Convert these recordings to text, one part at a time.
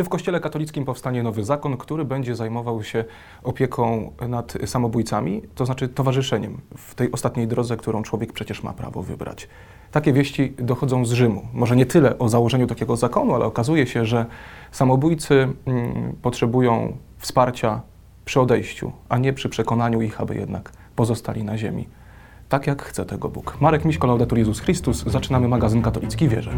Czy w Kościele katolickim powstanie nowy zakon, który będzie zajmował się opieką nad samobójcami, to znaczy towarzyszeniem w tej ostatniej drodze, którą człowiek przecież ma prawo wybrać? Takie wieści dochodzą z Rzymu. Może nie tyle o założeniu takiego zakonu, ale okazuje się, że samobójcy mm, potrzebują wsparcia przy odejściu, a nie przy przekonaniu ich, aby jednak pozostali na ziemi. Tak jak chce tego Bóg. Marek Miśko, Laudetur Jezus Chrystus. Zaczynamy magazyn Katolicki Wierze.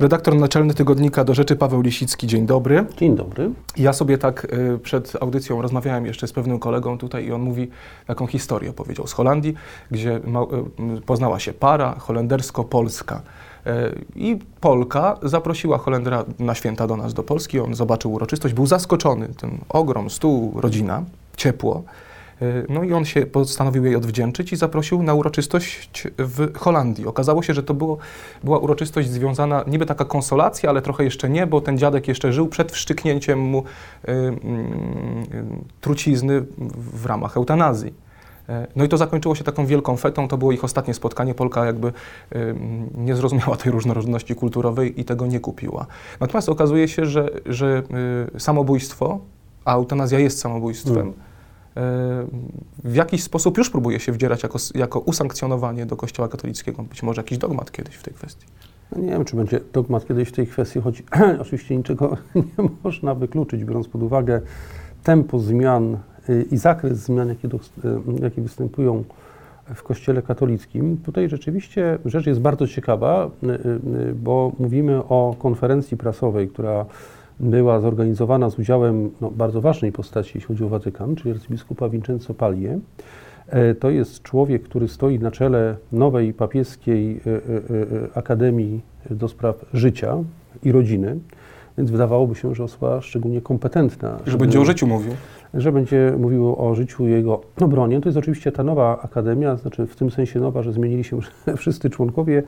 Redaktor naczelny tygodnika do rzeczy Paweł Lisicki, dzień dobry. Dzień dobry. Ja sobie tak y, przed audycją rozmawiałem jeszcze z pewnym kolegą tutaj i on mówi taką historię, powiedział z Holandii, gdzie y, poznała się para holendersko-polska. Y, I Polka zaprosiła Holendra na święta do nas, do Polski. On zobaczył uroczystość, był zaskoczony. Ten ogrom, stół, rodzina, ciepło. Y, no i on się postanowił jej odwdzięczyć i zaprosił na uroczystość w Holandii. Okazało się, że to było, była uroczystość związana, niby taka konsolacja, ale trochę jeszcze nie, bo ten dziadek jeszcze żył przed wszczyknięciem mu y, y, trucizny w ramach eutanazji. No i to zakończyło się taką wielką fetą, to było ich ostatnie spotkanie. Polka jakby nie zrozumiała tej różnorodności kulturowej i tego nie kupiła. Natomiast okazuje się, że, że samobójstwo, a eutanazja jest samobójstwem, mm w jakiś sposób już próbuje się wdzierać jako, jako usankcjonowanie do Kościoła katolickiego. Być może jakiś dogmat kiedyś w tej kwestii. No nie wiem, czy będzie dogmat kiedyś w tej kwestii, choć oczywiście niczego nie można wykluczyć, biorąc pod uwagę tempo zmian y, i zakres zmian, jakie, do, y, jakie występują w Kościele katolickim. Tutaj rzeczywiście rzecz jest bardzo ciekawa, y, bo mówimy o konferencji prasowej, która była zorganizowana z udziałem no, bardzo ważnej postaci, jeśli chodzi o Watykan, czyli arcybiskupa Vincenzo Paglie. E, to jest człowiek, który stoi na czele nowej papieskiej e, e, Akademii do Spraw Życia i Rodziny, więc wydawałoby się, że osoba szczególnie kompetentna. Że będzie o życiu mówił. Że będzie mówił o życiu i jego obronie. To jest oczywiście ta nowa akademia, znaczy w tym sensie nowa, że zmienili się wszyscy członkowie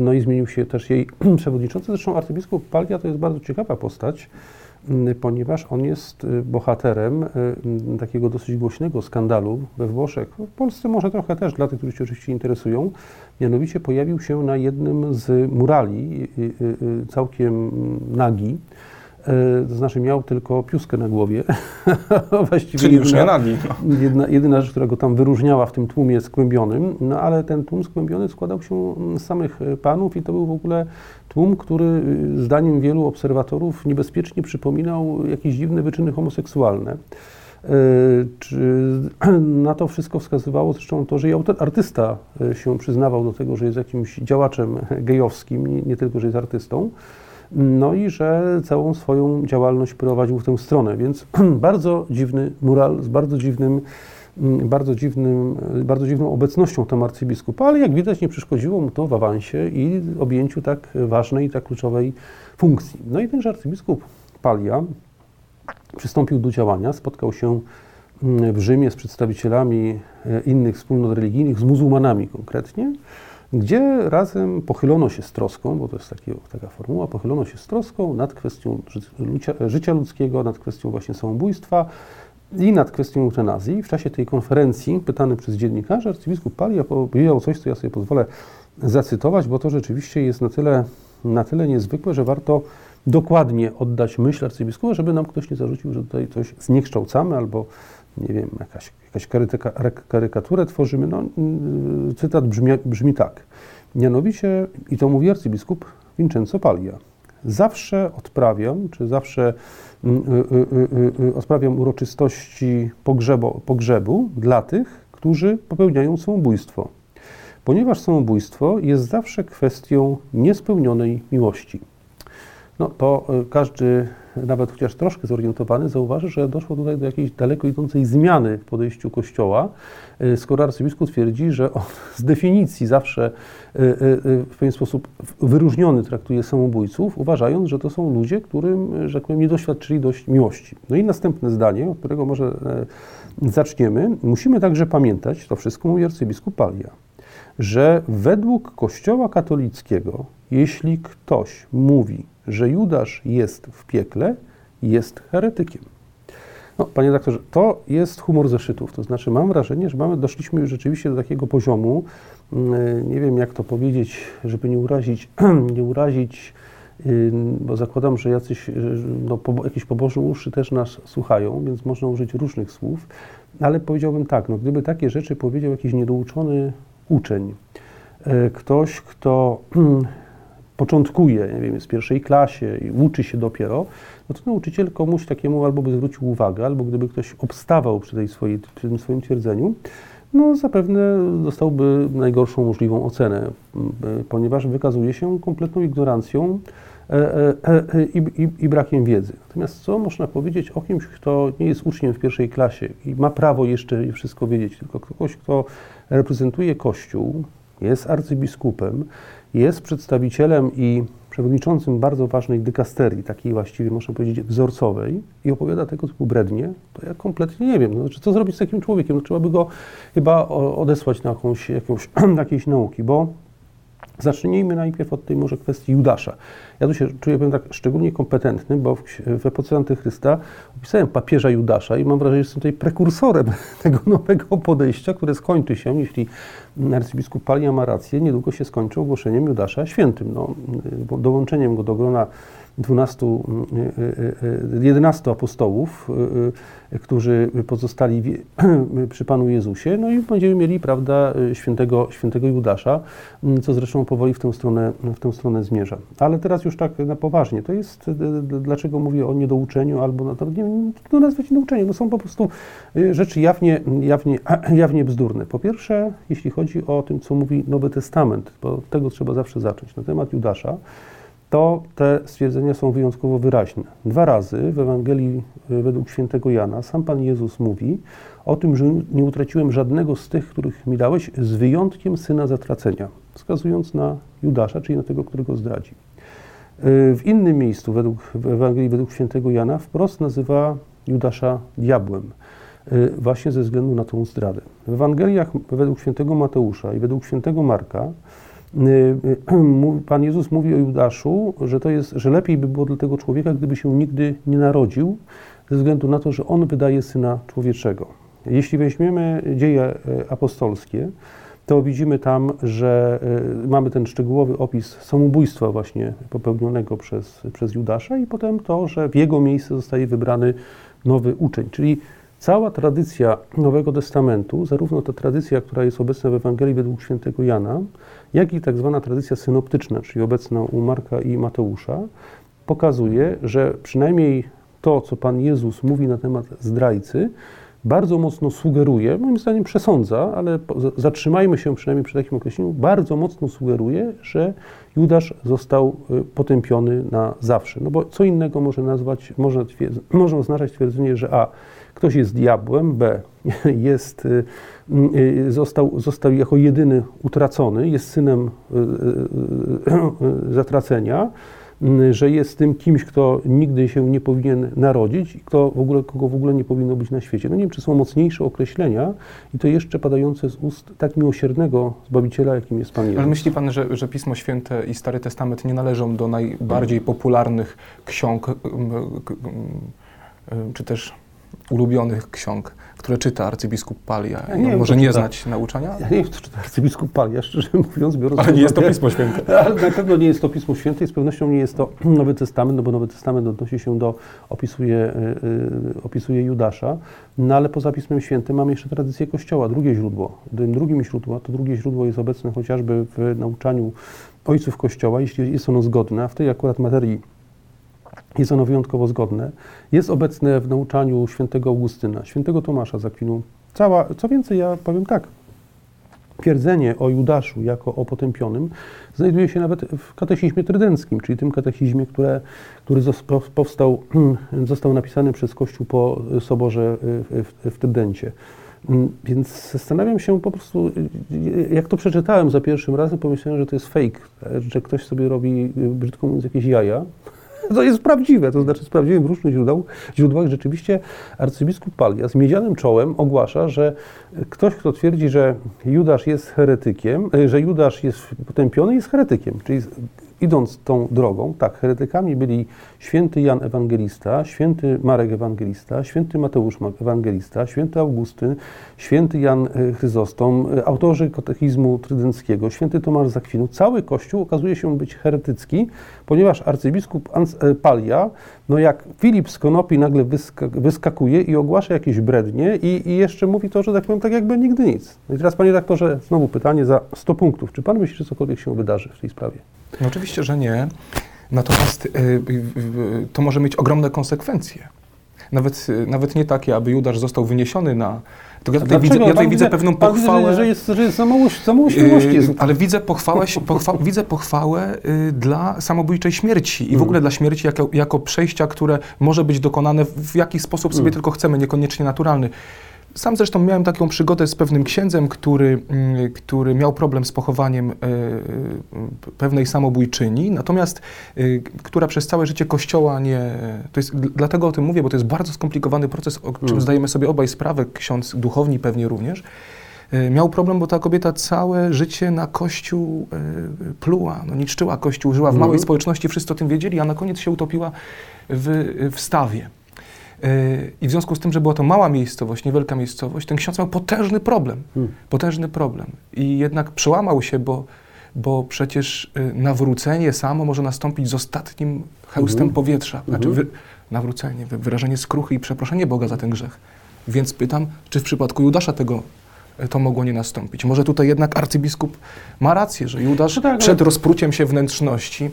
no i zmienił się też jej przewodniczący. Zresztą arcybiskup Palia to jest bardzo ciekawa postać, ponieważ on jest bohaterem takiego dosyć głośnego skandalu we Włoszech. W Polsce może trochę też, dla tych, którzy się oczywiście interesują. Mianowicie pojawił się na jednym z murali, całkiem nagi, E, to znaczy miał tylko piuskę na głowie. Właściwie Czyli już nie nagi. Jedna, jedyna rzecz, która go tam wyróżniała w tym tłumie skłębionym, no ale ten tłum skłębiony składał się z samych e, panów i to był w ogóle tłum, który e, zdaniem wielu obserwatorów niebezpiecznie przypominał jakieś dziwne wyczyny homoseksualne. Na to wszystko wskazywało zresztą to, że i artysta się przyznawał do tego, że jest jakimś działaczem gejowskim, nie, nie tylko, że jest artystą no i że całą swoją działalność prowadził w tę stronę. Więc bardzo dziwny mural z bardzo dziwnym, mm, bardzo, dziwnym, bardzo dziwną obecnością tam arcybiskupa, ale jak widać nie przeszkodziło mu to w awansie i objęciu tak ważnej i tak kluczowej funkcji. No i tenże arcybiskup Palia przystąpił do działania, spotkał się mm, w Rzymie z przedstawicielami e, innych wspólnot religijnych, z muzułmanami konkretnie, gdzie razem pochylono się z troską, bo to jest taki, taka formuła, pochylono się z troską nad kwestią życia, życia ludzkiego, nad kwestią właśnie samobójstwa i nad kwestią eutanazji. W czasie tej konferencji, pytany przez dziennikarzy, arcybiskup Palia powiedział coś, co ja sobie pozwolę zacytować, bo to rzeczywiście jest na tyle, na tyle niezwykłe, że warto dokładnie oddać myśl arcybiskupa, żeby nam ktoś nie zarzucił, że tutaj coś zniekształcamy albo nie wiem, jakaś, jakaś karytyka, karykaturę tworzymy. No, mm, cytat brzmi, brzmi tak. Mianowicie, i to mówi arcybiskup Vincenzo Paglia, zawsze odprawiam, czy zawsze mm, y, y, y, odprawiam uroczystości pogrzebo, pogrzebu dla tych, którzy popełniają samobójstwo, ponieważ samobójstwo jest zawsze kwestią niespełnionej miłości. No to każdy nawet chociaż troszkę zorientowany, zauważy, że doszło tutaj do jakiejś daleko idącej zmiany w podejściu Kościoła, y, skoro arcybiskup twierdzi, że on z definicji zawsze y, y, w pewien sposób wyróżniony traktuje samobójców, uważając, że to są ludzie, którym, że tak powiem, nie doświadczyli dość miłości. No i następne zdanie, od którego może e, zaczniemy. Musimy także pamiętać, to wszystko mówi arcybiskup Palia, że według Kościoła katolickiego, jeśli ktoś mówi, że Judasz jest w piekle, jest heretykiem. No, panie doktorze, to jest humor zeszytów. To znaczy, mam wrażenie, że mamy, doszliśmy już rzeczywiście do takiego poziomu, mm, nie wiem jak to powiedzieć, żeby nie urazić, nie urazić, bo zakładam, że jacyś, no, po, jakieś pobożne uszy też nas słuchają, więc można użyć różnych słów, ale powiedziałbym tak, no, gdyby takie rzeczy powiedział jakiś niedouczony uczeń, e, ktoś, kto początkuje, nie wiem, jest w pierwszej klasie i uczy się dopiero, no to nauczyciel komuś takiemu albo by zwrócił uwagę, albo gdyby ktoś obstawał przy, tej swojej, przy tym swoim twierdzeniu, no zapewne dostałby najgorszą możliwą ocenę, ponieważ wykazuje się kompletną ignorancją e, e, e, i, i, i, brakiem wiedzy. Natomiast co można powiedzieć o kimś, kto nie jest uczniem w pierwszej klasie i ma prawo jeszcze wszystko wiedzieć, tylko ktoś, kto reprezentuje Kościół, jest arcybiskupem, jest przedstawicielem i przewodniczącym bardzo ważnej dykasterii, takiej właściwie można powiedzieć wzorcowej i opowiada tego typu brednie, to ja kompletnie nie wiem. No, znaczy, co zrobić z takim człowiekiem? No, trzeba by go chyba odesłać na jakąś, jakąś, jakiejś nauki, bo Zacznijmy najpierw od tej może kwestii Judasza. Ja tu się czuję powiem tak szczególnie kompetentny, bo w, w epoce Antychrysta opisałem papieża Judasza i mam wrażenie, że jestem tutaj prekursorem tego nowego podejścia, które skończy się, jeśli arcybiskup Palia ma rację, niedługo się skończy ogłoszeniem Judasza świętym, no, dołączeniem go do grona 12, 11 apostołów, którzy pozostali przy Panu Jezusie, no i będziemy mieli, prawda, świętego, świętego Judasza, co zresztą powoli w tę, stronę, w tę stronę zmierza. Ale teraz już tak na poważnie, to jest, dlaczego mówię o niedouczeniu, albo to nie no, nazwać niedouczenie, no są po prostu rzeczy jawnie, jawnie, jawnie bzdurne. Po pierwsze, jeśli chodzi o tym, co mówi Nowy Testament, bo od tego trzeba zawsze zacząć, na temat Judasza, to te stwierdzenia są wyjątkowo wyraźne. Dwa razy w Ewangelii e, według świętego Jana sam Pan Jezus mówi o tym, że nie utraciłem żadnego z tych, których mi dałeś, z wyjątkiem syna zatracenia, wskazując na Judasza, czyli na tego, którego zdradzi. E, w innym miejscu według, w Ewangelii według świętego Jana wprost nazywa Judasza diabłem, e, właśnie ze względu na tą zdradę. W Ewangeliach według świętego Mateusza i według świętego Marka Pan Jezus mówi o Judaszu, że to jest, że lepiej by było dla tego człowieka, gdyby się nigdy nie narodził, ze względu na to, że on wydaje syna człowieczego. Jeśli weźmiemy dzieje y, apostolskie, to widzimy tam, że mamy ten szczegółowy opis samobójstwa właśnie popełnionego przez, przez Judasza i potem to, że w jego miejsce zostaje wybrany nowy uczeń. Czyli cała tradycja Nowego Testamentu, zarówno ta tradycja, która jest obecna w Ewangelii według świętego Jana, jak i tak zwana tradycja synoptyczna, czyli obecna u Marka i Mateusza, pokazuje, że przynajmniej to, co Pan Jezus mówi na temat zdrajcy, bardzo mocno sugeruje, moim zdaniem przesądza, ale zatrzymajmy się przynajmniej przy takim określeniu, bardzo mocno sugeruje, że Judasz został y, potępiony na zawsze. No bo co innego może nazwać, może, może oznaczać twierdzenie, że a, ktoś jest diabłem, b, jest y, został, został jako jedyny utracony, jest synem y, y, zatracenia, że jest tym kimś, kto nigdy się nie powinien narodzić i kto w ogóle, kogo w ogóle nie powinno być na świecie. No nie wiem, czy są mocniejsze określenia i to jeszcze padające z ust tak miłosiernego Zbawiciela, jakim jest Pan Jezus. Ale myśli Pan, że, że Pismo Święte i Stary Testament nie należą do najbardziej popularnych ksiąg, czy też ulubionych ksiąg, które czyta arcybiskup Palia. Ja nie może nie czyta. znać nauczania? Ja nie wiem, co czyta arcybiskup Palia, szczerze mówiąc. Biorąc Ale nie jest to Pismo Święte. Ale na pewno nie jest to Pismo Święte i z pewnością nie jest to Nowy Testament, no bo Nowy Testament odnosi się do, opisuje, yy, opisuje Judasza, no ale poza Pismem Świętym mamy jeszcze tradycję Kościoła, drugie źródło. Tym drugim źródło, to drugie źródło jest obecne chociażby w nauczaniu ojców Kościoła, jeśli jest ono zgodne, a w tej akurat materii jest ono wyjątkowo zgodne. Jest obecne w nauczaniu świętego Augustyna, świętego Tomasza z Akwinu. Cała, co więcej, ja powiem tak, twierdzenie o Judaszu jako o potępionym znajduje się nawet w katechizmie trydenckim, czyli tym katechizmie, które, który powstał, został napisany przez Kościół po Soborze w, w Trydencie. Więc zastanawiam się po prostu, jak to przeczytałem za pierwszym razem, pomyślałem, że to jest fake, że ktoś sobie robi, brzydko mówiąc, jakieś jaja to jest prawdziwe, to znaczy sprawdziłem w różnych źródłach, źródłach rzeczywiście arcybiskup Palia z miedzianym czołem ogłasza, że ktoś, kto twierdzi, że Judasz jest heretykiem, e, że Judasz jest potępiony, jest heretykiem, czyli idąc tą drogą, tak, heretykami byli święty Jan Ewangelista, święty Marek Ewangelista, święty Mateusz Ewangelista, święty Augustyn, święty Jan e, Chryzostom, e, autorzy katechizmu trydenckiego, święty Tomasz Zakwinu. Cały Kościół okazuje się być heretycki, ponieważ arcybiskup e, Palia, no jak Filip z Konopi nagle wyskakuje i ogłasza jakieś brednie i, i, jeszcze mówi to, że tak powiem, tak jakby nigdy nic. No i teraz, panie redaktorze, znowu pytanie za 100 punktów. Czy pan myśli, że cokolwiek się wydarzy w tej sprawie? No oczywiście, że nie. Natomiast y, y, y, to może mieć ogromne konsekwencje. Nawet, nawet nie takie, aby Judasz został wyniesiony na. To ja tutaj, widzę, ja tutaj widzę pewną pochwałę. Widzę, że jest, że jest mało świadomości. ale widzę pochwałę, pochwa, widzę pochwałę dla samobójczej śmierci i w mm. ogóle dla śmierci jako, jako przejścia, które może być dokonane w jaki sposób sobie mm. tylko chcemy, niekoniecznie naturalny. Sam zresztą miałem taką przygodę z pewnym księdzem, który, mm, który miał problem z pochowaniem e, e, pewnej samobójczyni, natomiast e, która przez całe życie kościoła nie. To jest, dlatego o tym mówię, bo to jest bardzo skomplikowany proces, o czym mm. zdajemy sobie obaj sprawę, ksiądz duchowni pewnie również. Miał problem, bo ta kobieta całe życie na kościół pluła, no, niszczyła kościół, żyła w małej mm. społeczności, wszyscy o tym wiedzieli, a na koniec się utopiła w, w stawie. Yy, I w związku z tym, że była to mała miejscowość, niewielka miejscowość, ten ksiądz miał potężny problem. Hmm. Potężny problem. I jednak przełamał się, bo, bo przecież y, nawrócenie samo może nastąpić z ostatnim hełstem hmm. powietrza. Znaczy hmm. wy, nawrócenie, wyrażenie skruchy i przeproszenie Boga za ten grzech. Więc pytam, czy w przypadku Judasza tego to mogło nie nastąpić. Może tutaj jednak arcybiskup ma rację, że Judasz no tak, przed ale... rozpruciem się wnętrzności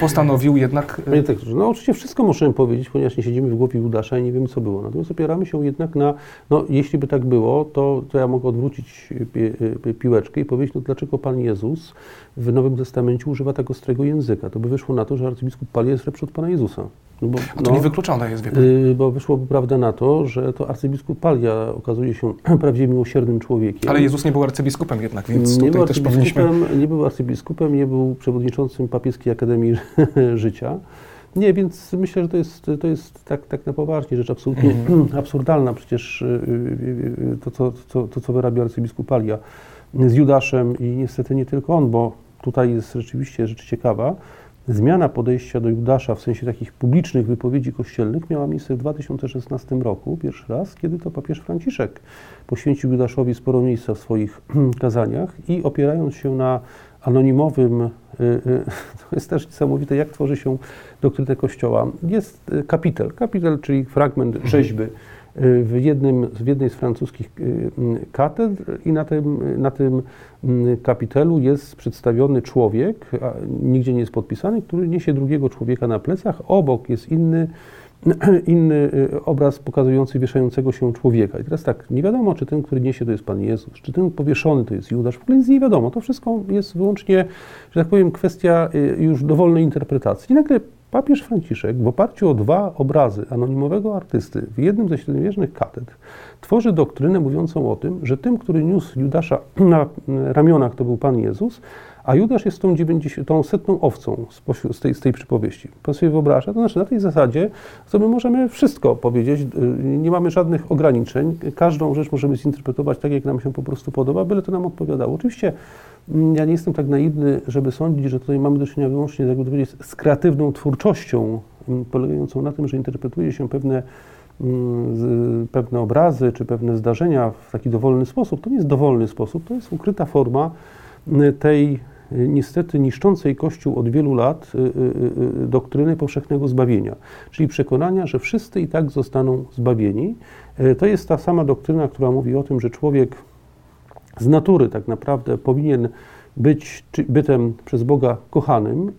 postanowił jednak... Panie tak, no oczywiście wszystko możemy powiedzieć, ponieważ nie siedzimy w głowie Judasza i nie wiemy, co było. Natomiast opieramy się jednak na, no jeśli by tak było, to, to ja mogę odwrócić pi, pi, piłeczkę i powiedzieć, no dlaczego Pan Jezus w Nowym Testamencie używa tak ostrego języka? To by wyszło na to, że arcybiskup Palia jest lepszy od Pana Jezusa. No bo, A to no, niewykluczone jest, wie pan. Yy, bo wyszłoby prawda na to, że to arcybiskup Palia okazuje się prawdziwie miłosiernym człowiekiem. Ale Jezus nie był arcybiskupem jednak, więc nie tutaj też powinniśmy... Nie był arcybiskupem, nie był przewodniczącym papieskiej Akademii Życia. Nie, więc myślę, że to jest, to jest tak, tak na poważnie rzecz absolutnie mm. absurdalna. Przecież y, y, y, to, to, to, to, co wyrabia arcybiskup Palia z Judaszem i niestety nie tylko on, bo tutaj jest rzeczywiście rzecz ciekawa, Zmiana podejścia do Judasza w sensie takich publicznych wypowiedzi kościelnych miała miejsce w 2016 roku, pierwszy raz, kiedy to papież Franciszek poświęcił Judaszowi sporo miejsca w swoich kazaniach i opierając się na anonimowym, y, y, to jest też niesamowite, jak tworzy się doktrynę Kościoła. Jest y, kapitel, kapitel, czyli fragment rzeźby w, jednym, w jednej z francuskich katedr i na tym, na tym kapitelu jest przedstawiony człowiek, nigdzie nie jest podpisany, który niesie drugiego człowieka na plecach. Obok jest inny, inny y, obraz pokazujący wieszającego się człowieka. I teraz tak, nie wiadomo, czy ten, który niesie, to jest Pan Jezus, czy ten powieszony to jest Judasz. W ogóle nic nie wiadomo. To wszystko jest wyłącznie, że tak powiem, kwestia y, już dowolnej interpretacji. I nagle Papież Franciszek w oparciu o dwa obrazy anonimowego artysty w jednym ze średniowiecznych katedr tworzy doktrynę mówiącą o tym, że tym, który niósł Judasza na ramionach, to był Pan Jezus, a Judasz jest tą, 90, tą setną owcą z, z, tej, z tej przypowieści. Pan sobie wyobraża? To znaczy na tej zasadzie co my możemy wszystko powiedzieć, y, nie mamy żadnych ograniczeń, każdą rzecz możemy zinterpretować tak, jak nam się po prostu podoba, byle to nam odpowiadało. Oczywiście mm, ja nie jestem tak naiwny, żeby sądzić, że tutaj mamy do czynienia wyłącznie jakby powiedzieć, z kreatywną twórczością, mm, polegającą na tym, że interpretuje się pewne mm, pewne obrazy czy pewne zdarzenia w taki dowolny sposób. To nie jest dowolny sposób, to jest ukryta forma tej niestety niszczącej Kościół od wielu lat y, y, y, doktryny powszechnego zbawienia, czyli przekonania, że wszyscy i tak zostaną zbawieni. To jest ta sama doktryna, która mówi o tym, że człowiek z natury tak naprawdę powinien być bytem przez Boga kochanym.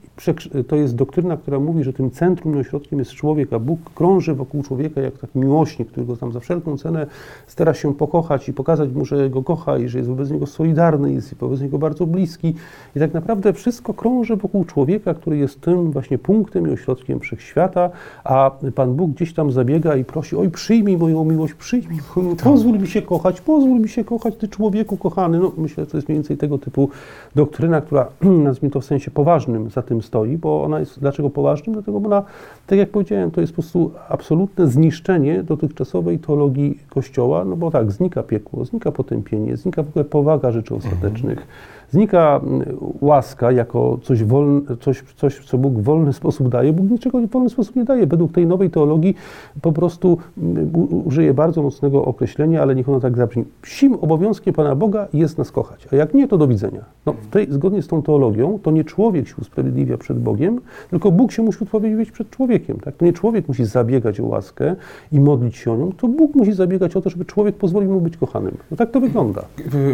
To jest doktryna, która mówi, że tym centrum i ośrodkiem jest człowiek, a Bóg krąży wokół człowieka jak taki miłośnik, który go tam za wszelką cenę stara się pokochać i pokazać mu, że go kocha i że jest wobec niego solidarny, jest wobec niego bardzo bliski. I tak naprawdę wszystko krąży wokół człowieka, który jest tym właśnie punktem i ośrodkiem wszechświata, a Pan Bóg gdzieś tam zabiega i prosi, oj przyjmij moją miłość, przyjmij, pozwól mi się kochać, pozwól mi się kochać, ty człowieku kochany. No myślę, że to jest mniej więcej tego typu doktryna, która, nazwijmy to w sensie poważnym, za tym stoi, bo ona jest, dlaczego poważnym? Dlatego, bo ona, tak jak powiedziałem, to jest po prostu absolutne zniszczenie dotychczasowej teologii Kościoła, no bo tak, znika piekło, znika potępienie, znika w ogóle powaga rzeczy ostatecznych. Mhm Znika mm, łaska jako coś, wolne, coś, coś, co Bóg w wolny sposób daje. Bóg niczego w wolny sposób nie daje. Według tej nowej teologii po prostu mm, użyje bardzo mocnego określenia, ale niech ono tak zabrzmi. Psim obowiązkiem Pana Boga jest nas kochać, a jak nie, to do widzenia. No, tej, zgodnie z tą teologią, to nie człowiek się usprawiedliwia przed Bogiem, tylko Bóg się musi usprawiedliwić przed człowiekiem. Tak? To nie człowiek musi zabiegać o łaskę i modlić się o nią, to Bóg musi zabiegać o to, żeby człowiek pozwolił mu być kochanym. No tak to wygląda.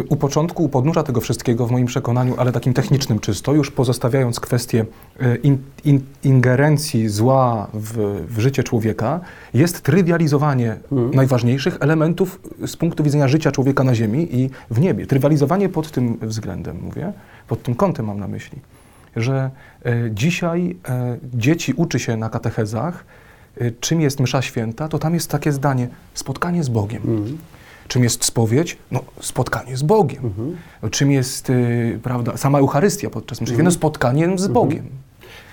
U początku, u podnóża tego wszystkiego w moim moim przekonaniu, ale takim technicznym czysto, już pozostawiając kwestię e, in, in, ingerencji zła w, w, życie człowieka, jest trywializowanie mm. najważniejszych elementów z punktu widzenia życia człowieka na ziemi i w niebie. Trywializowanie pod tym względem, mówię, pod tym kątem mam na myśli, że e, dzisiaj e, dzieci uczy się na katechezach, e, czym jest msza święta, to tam jest takie zdanie, spotkanie z Bogiem. Mm. Czym jest spowiedź? No, spotkanie z Bogiem. Mhm. Czym jest, y, prawda, sama Eucharystia podczas mszy? Mhm. No, spotkaniem z mhm. Bogiem.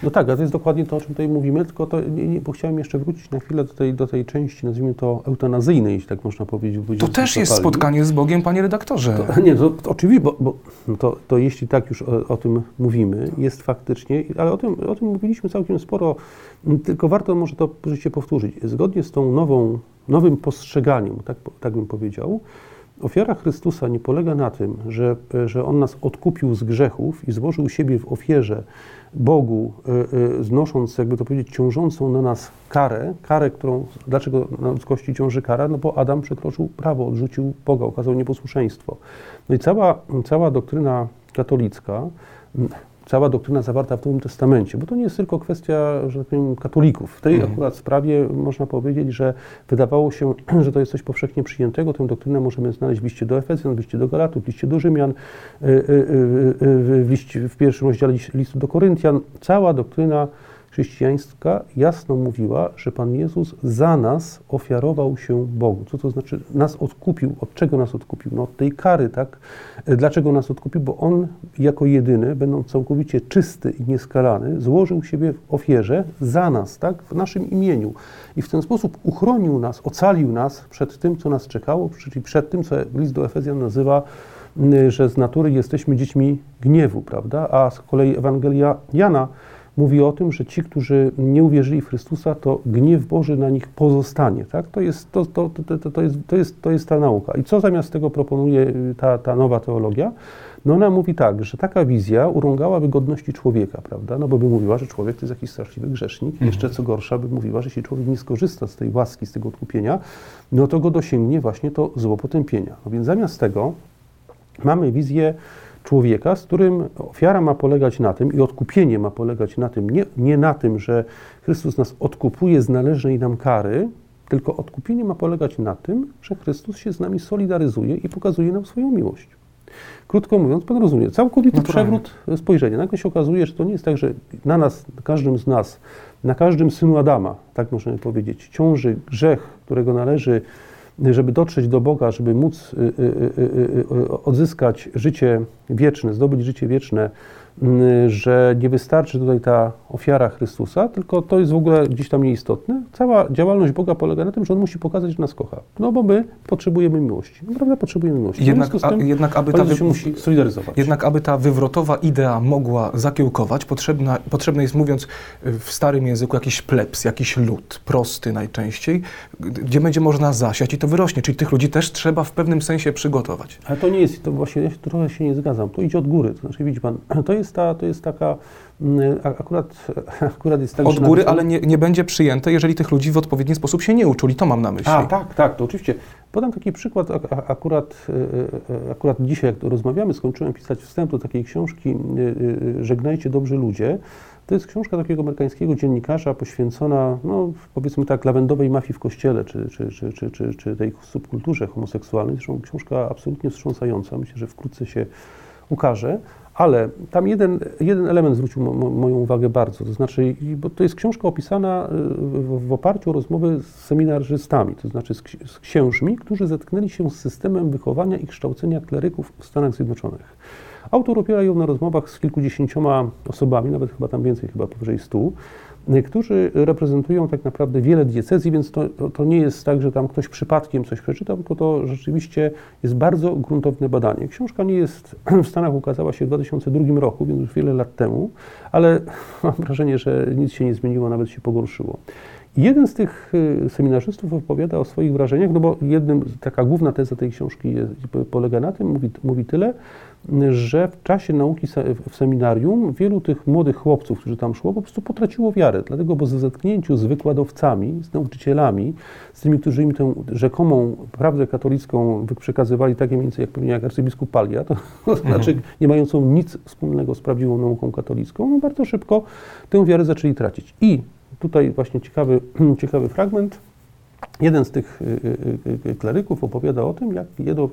No tak, a to jest dokładnie to, o czym tutaj mówimy, tylko to, nie, nie, bo chciałem jeszcze wrócić na chwilę do tej, do tej części, nazwijmy to eutanazyjnej, jeśli tak można powiedzieć. To też jest spotkanie z Bogiem, panie redaktorze. To, nie, to, to oczywiście, bo, bo no to, to jeśli tak już o, o, tym mówimy, jest faktycznie, ale o tym, o tym mówiliśmy całkiem sporo, tylko warto może to życie powtórzyć. Zgodnie z tą nową, nowym postrzeganiem, tak, tak bym powiedział, Ofiara Chrystusa nie polega na tym, że, że On nas odkupił z grzechów i złożył siebie w ofierze Bogu, e, e, znosząc, jakby to powiedzieć, ciążącą na nas karę, karę, którą, dlaczego na ludzkości ciąży kara? No bo Adam przekroczył prawo, odrzucił Boga, okazał nieposłuszeństwo. No i cała, cała doktryna katolicka, cała doktryna zawarta w Nowym Testamencie, bo to nie jest tylko kwestia, że tak powiem, katolików. W tej mhm. akurat sprawie można powiedzieć, że wydawało się, że to jest coś powszechnie przyjętego. Tę doktrynę możemy znaleźć w liście do Efezjan, w liście do Galatów, w liście do Rzymian, y, y, y, w, liście, w pierwszym rozdziale listu do Koryntian. Cała doktryna chrześcijańska jasno mówiła, że Pan Jezus za nas ofiarował się Bogu. Co to znaczy? Nas odkupił. Od czego nas odkupił? No od tej kary, tak? Dlaczego nas odkupił? Bo On jako jedyny, będąc całkowicie czysty i nieskalany, złożył siebie w ofierze za nas, tak? W naszym imieniu. I w ten sposób uchronił nas, ocalił nas przed tym, co nas czekało, czyli przed tym, co list do Efezjan nazywa że z natury jesteśmy dziećmi gniewu, prawda? A z kolei Ewangelia Jana mówi o tym, że ci, którzy nie uwierzyli w Chrystusa, to gniew Boży na nich pozostanie. Tak? To, jest, to, to, to, to, jest, to, jest, to jest ta nauka. I co zamiast tego proponuje y, ta, ta nowa teologia? No ona mówi tak, że taka wizja urągałaby godności człowieka, prawda? No bo by mówiła, że człowiek to jest jakiś straszliwy grzesznik. Mhm. Jeszcze co gorsza, by mówiła, że jeśli człowiek nie skorzysta z tej łaski, z tego odkupienia, no to go dosięgnie właśnie to zło potępienia. No więc zamiast tego mamy wizję człowieka, z którym ofiara ma polegać na tym i odkupienie ma polegać na tym, nie, nie na tym, że Chrystus nas odkupuje z należnej nam kary, tylko odkupienie ma polegać na tym, że Chrystus się z nami solidaryzuje i pokazuje nam swoją miłość. Krótko mówiąc, Pan rozumie, całkowity no przewrót spojrzenia. Nagle się okazuje, że to nie jest tak, że na nas, na każdym z nas, na każdym synu Adama, tak możemy powiedzieć, ciąży grzech, którego należy żeby dotrzeć do Boga, żeby móc y, y, y, odzyskać życie wieczne, zdobyć życie wieczne, że nie wystarczy tutaj ta ofiara Chrystusa, tylko to jest w ogóle gdzieś tam nieistotne. Cała działalność Boga polega na tym, że On musi pokazać, że nas kocha. No bo my potrzebujemy miłości. Naprawdę potrzebujemy miłości. Jednak, a, jednak aby ta się musi solidaryzować. Jednak aby ta wywrotowa idea mogła zakiełkować, potrzebna, potrzebny jest, mówiąc w starym języku, jakiś plebs, jakiś lud, prosty najczęściej, gdzie będzie można zasiać i to wyrośnie. Czyli tych ludzi też trzeba w pewnym sensie przygotować. Ale to nie jest, to właśnie ja trochę się nie zgadzam. To idzie od góry. To znaczy, widzi Pan, to jest jest, ta, to jest taka, mm, akurat, akurat jest tak, Od góry, ale nie, nie będzie przyjęte, jeżeli tych ludzi w odpowiedni sposób się nie uczuli, to mam na myśli. A, tak, tak, to oczywiście. Podam taki przykład, akurat, e, e, akurat dzisiaj, jak rozmawiamy, skończyłem pisać wstęp do takiej książki Żegnajcie dobrzy ludzie. To jest książka takiego amerykańskiego dziennikarza poświęcona, no, powiedzmy tak, lawendowej mafii w kościele, czy, czy, czy, czy, czy, czy tej subkulturze homoseksualnej. Zresztą książka absolutnie wstrząsająca, myślę, że wkrótce się ukaże. Ale tam jeden, jeden element zwrócił mo, moją uwagę bardzo, to znaczy, bo to jest książka opisana y, w, w oparciu o rozmowy z seminarzystami, to znaczy z, z księżmi, którzy zetknęli się z systemem wychowania i kształcenia kleryków w Stanach Zjednoczonych. Autor opiera ją na rozmowach z kilkudziesięcioma osobami, nawet chyba tam więcej, chyba powyżej stu, którzy reprezentują tak naprawdę wiele diecezji, więc to, to, nie jest tak, że tam ktoś przypadkiem coś przeczytał, tylko to rzeczywiście jest bardzo gruntowne badanie. Książka nie jest w Stanach ukazała się w 2002 roku, więc już wiele lat temu, ale mam wrażenie, że nic się nie zmieniło, nawet się pogorszyło. Jeden z tych y, seminarzystów opowiada o swoich wrażeniach, no bo jednym, taka główna teza tej książki jest, polega na tym, mówi, mówi tyle, że w czasie nauki w seminarium wielu tych młodych chłopców, którzy tam szło, po prostu potraciło wiarę, dlatego, bo ze zetknięciu z wykładowcami, z nauczycielami, z tymi, którzy im tę rzekomą prawdę katolicką przekazywali takie mniej więcej jak pewnie jak arcybiskup Palia, to, to znaczy mhm. nie mającą nic wspólnego z prawdziwą nauką katolicką, no bardzo szybko tę wiarę zaczęli tracić. I tutaj właśnie ciekawy, ciekawy fragment. Jeden z tych y, y, y, kleryków opowiada o tym, jak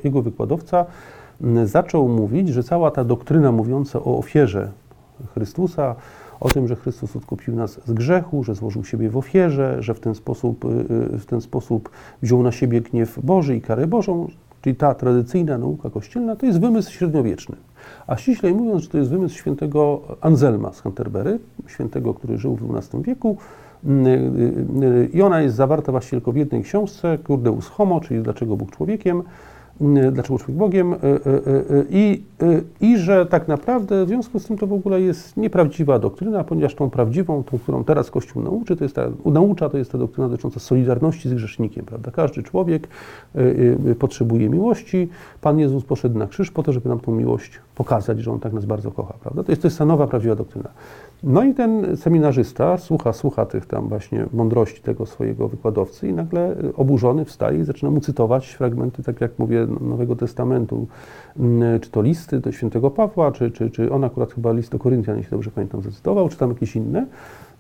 jego wykładowca zaczął mówić, że cała ta doktryna mówiąca o ofierze Chrystusa, o tym, że Chrystus odkupił nas z grzechu, że złożył siebie w ofierze, że w ten sposób, w ten sposób wziął na siebie gniew Boży i karę Bożą, czyli ta tradycyjna nauka kościelna, to jest wymysł średniowieczny. A ściślej mówiąc, że to jest wymysł świętego Anselma z Canterbury, świętego, który żył w XII wieku, mm, y, y, i ona jest zawarta właściwie tylko w jednej książce, Curdeus Homo, czyli Dlaczego Bóg człowiekiem, Y, dlaczego człowiek Bogiem y, y, i, i że tak naprawdę w związku z tym to w ogóle jest nieprawdziwa doktryna, ponieważ tą prawdziwą, tą, którą teraz Kościół nauczy, to jest ta, naucza, to jest ta doktryna dotycząca solidarności z grzesznikiem, prawda? Każdy człowiek potrzebuje miłości. Pan Jezus poszedł na krzyż po to, żeby nam tą miłość pokazać, że On tak nas bardzo kocha, prawda? To jest, to jest ta nowa, prawdziwa doktryna. No i ten seminarzysta słucha, słucha tych tam właśnie mądrości tego swojego wykładowcy i nagle oburzony wstaje i zaczyna mu cytować fragmenty, tak jak mówię, Nowego Testamentu, mm, czy to listy do świętego Pawła, czy, czy, czy on akurat chyba list do Koryntian, jeśli dobrze pamiętam, zacytował, czy tam jakieś inne.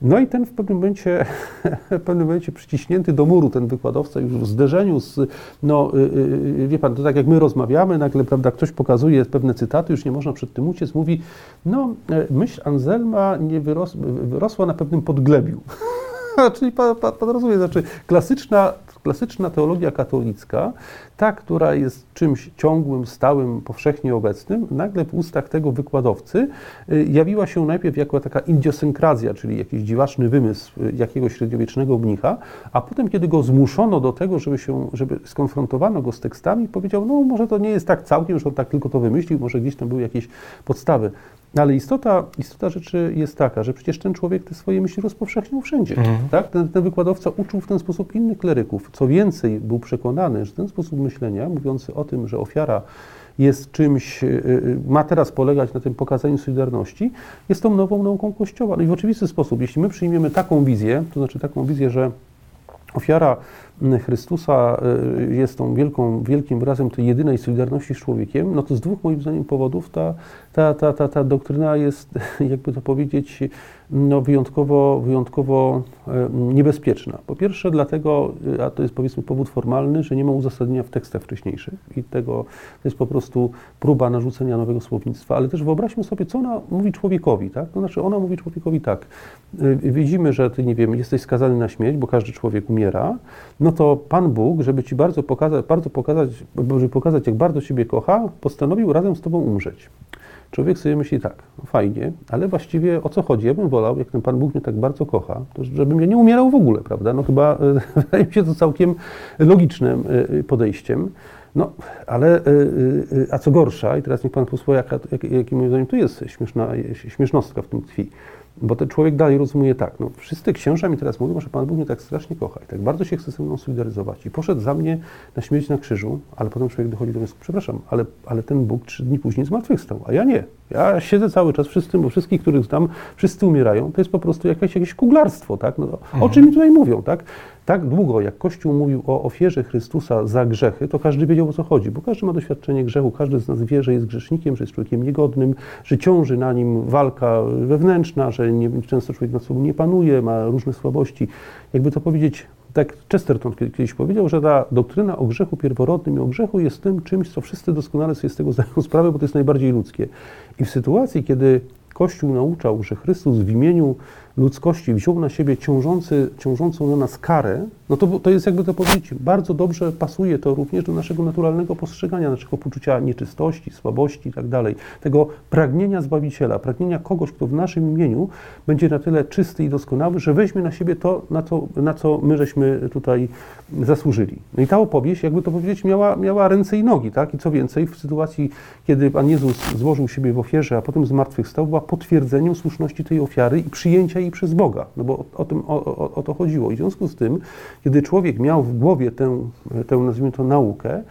No i ten w pewnym momencie, w pewnym momencie przyciśnięty do muru, ten wykładowca już w zderzeniu z, no y, y, y, wie pan, to tak jak my rozmawiamy, nagle, prawda, ktoś pokazuje pewne cytaty, już nie można przed tym uciec, mówi, no e, myśl Anselma nie wyros, wyrosła na pewnym podglebiu. Czyli pan, pan, pan rozumie, znaczy klasyczna klasyczna teologia katolicka, ta, która jest czymś ciągłym, stałym, powszechnie obecnym, nagle w ustach tego wykładowcy y, jawiła się najpierw jako taka indiosynkrazja, czyli jakiś dziwaczny wymysł y, jakiegoś średniowiecznego mnicha, a potem, kiedy go zmuszono do tego, żeby się, żeby skonfrontowano go z tekstami, powiedział, no może to nie jest tak całkiem, że on tak tylko to wymyślił, może gdzieś tam były jakieś podstawy. Ale istota, istota rzeczy jest taka, że przecież ten człowiek te swoje myśli rozpowszechniał wszędzie. Mhm. Tak? Ten, ten, wykładowca uczył w ten sposób innych kleryków. Co więcej, był przekonany, że ten sposób myślenia, mówiący o tym, że ofiara jest czymś, y, y, ma teraz polegać na tym pokazaniu solidarności, jest tą nową nauką Kościoła. No i w oczywisty sposób, jeśli my przyjmiemy taką wizję, to znaczy taką wizję, że ofiara Chrystusa y, jest tą wielką, wielkim wyrazem tej jedynej solidarności z człowiekiem, no to z dwóch moim zdaniem powodów ta, ta, ta, ta, ta doktryna jest, jakby to powiedzieć, no wyjątkowo, wyjątkowo e, niebezpieczna. Po pierwsze dlatego, e, a to jest powiedzmy powód formalny, że nie ma uzasadnienia w tekstach wcześniejszych i tego to jest po prostu próba narzucenia nowego słownictwa, ale też wyobraźmy sobie, co ona mówi człowiekowi, tak? To znaczy ona mówi człowiekowi tak, e, widzimy, że ty, nie wiem, jesteś skazany na śmierć, bo każdy człowiek umiera, no to Pan Bóg, żeby ci bardzo pokazać, bardzo pokazać, żeby pokazać, jak bardzo ciebie kocha, postanowił razem z tobą umrzeć. Człowiek sobie myśli tak, no fajnie, ale właściwie o co chodzi? Ja bym wolał, jak ten Pan Bóg mnie tak bardzo kocha, to żebym ja nie umierał w ogóle, prawda? No chyba wydaje mi się to całkiem logicznym e, podejściem. No, ale e, e, a co gorsza, i teraz niech Pan posłucha, jak, jaki moim zdaniem tu jest śmieszna, śmiesznostka w tym tkwi. Bo ten człowiek dalej rozumie tak, no wszyscy księża mi teraz mówią, że Pan Bóg mnie tak strasznie kocha i tak bardzo się chce ze mną solidaryzować i poszedł za mnie na śmierć na krzyżu, ale potem człowiek dochodzi do wniosku, przepraszam, ale, ale ten Bóg trzy dni później zmartwychwstał, a ja nie. Ja siedzę cały czas, wszyscy, bo wszystkich, których znam, wszyscy umierają, to jest po prostu jakieś, jakieś kuglarstwo, tak? No, mhm. O czym mi tutaj mówią, tak? Tak długo, jak Kościół mówił o ofierze Chrystusa za grzechy, to każdy wiedział o co chodzi, bo każdy ma doświadczenie grzechu, każdy z nas wie, że jest grzesznikiem, że jest człowiekiem niegodnym, że ciąży na nim walka wewnętrzna, że nie, często człowiek nad sobą nie panuje, ma różne słabości. Jakby to powiedzieć, tak Chesterton kiedyś powiedział, że ta doktryna o grzechu pierworodnym i o grzechu jest tym czymś, co wszyscy doskonale sobie z tego zdają sprawę, bo to jest najbardziej ludzkie. I w sytuacji, kiedy Kościół nauczał, że Chrystus w imieniu ludzkości wziął na siebie ciążący, ciążącą na nas karę, no to, to jest jakby to powiedzieć, bardzo dobrze pasuje to również do naszego naturalnego postrzegania, naszego poczucia nieczystości, słabości i tak dalej, tego pragnienia Zbawiciela, pragnienia kogoś, kto w naszym imieniu będzie na tyle czysty i doskonały, że weźmie na siebie to, na co, na co my żeśmy tutaj zasłużyli. No i ta opowieść, jakby to powiedzieć, miała, miała ręce i nogi, tak? I co więcej, w sytuacji, kiedy Pan Jezus złożył siebie w ofierze, a potem zmartwychwstał, była potwierdzeniem słuszności tej ofiary i przyjęcia jej przez Boga, no bo o, o tym, o, o, to chodziło. I w związku z tym, kiedy człowiek miał w głowie tę, tę nazwijmy to, naukę,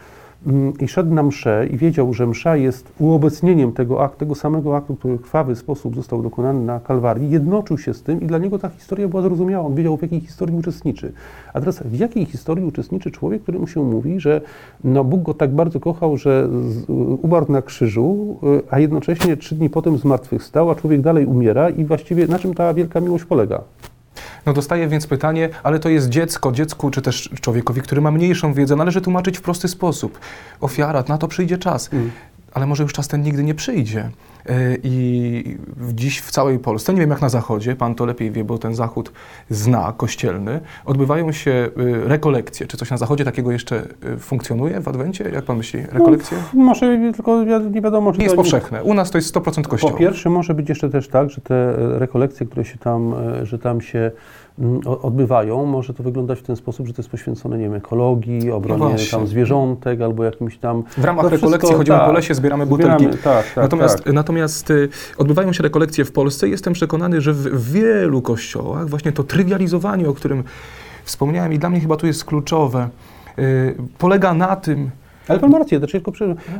i szedł na mszę i wiedział, że msza jest uobecnieniem tego aktu, tego samego aktu, który w krwawy sposób został dokonany na Kalwarii, jednoczył się z tym i dla niego ta historia była zrozumiała. On wiedział, w jakiej historii uczestniczy. A teraz w jakiej historii uczestniczy człowiek, któremu się mówi, że no, Bóg go tak bardzo kochał, że umarł na krzyżu, y, a jednocześnie trzy dni potem zmartwychwstał, a człowiek dalej umiera i właściwie na czym ta wielka miłość polega? No dostaję więc pytanie, ale to jest dziecko, dziecku czy też człowiekowi, który ma mniejszą wiedzę, należy tłumaczyć w prosty sposób. Ofiara, na to przyjdzie czas. Mm. Ale może już czas ten nigdy nie przyjdzie. E, I dziś w całej Polsce, nie wiem jak na Zachodzie, pan to lepiej wie, bo ten Zachód zna, kościelny, odbywają się e, rekolekcje. Czy coś na Zachodzie takiego jeszcze e, funkcjonuje w Adwencie? Jak pan myśli? Rekolekcje? No, może tylko nie wiadomo, czy nie jest powszechne. U nas to jest 100% kościoła. Po pierwsze może być jeszcze też tak, że te rekolekcje, które się tam, że tam się odbywają, może to wyglądać w ten sposób, że to jest poświęcone, nie wiem, ekologii, obronie no tam zwierzątek albo jakimś tam... W ramach no rekolekcji wszystko, chodzimy tak, po lesie, zbieramy butelki. Zbieramy, tak, tak, natomiast, tak. natomiast y, odbywają się rekolekcje w Polsce. Jestem przekonany, że w wielu kościołach właśnie to trywializowanie, o którym wspomniałem i dla mnie chyba tu jest kluczowe, y, polega na tym... Ale pan ma rację, znaczy, tylko,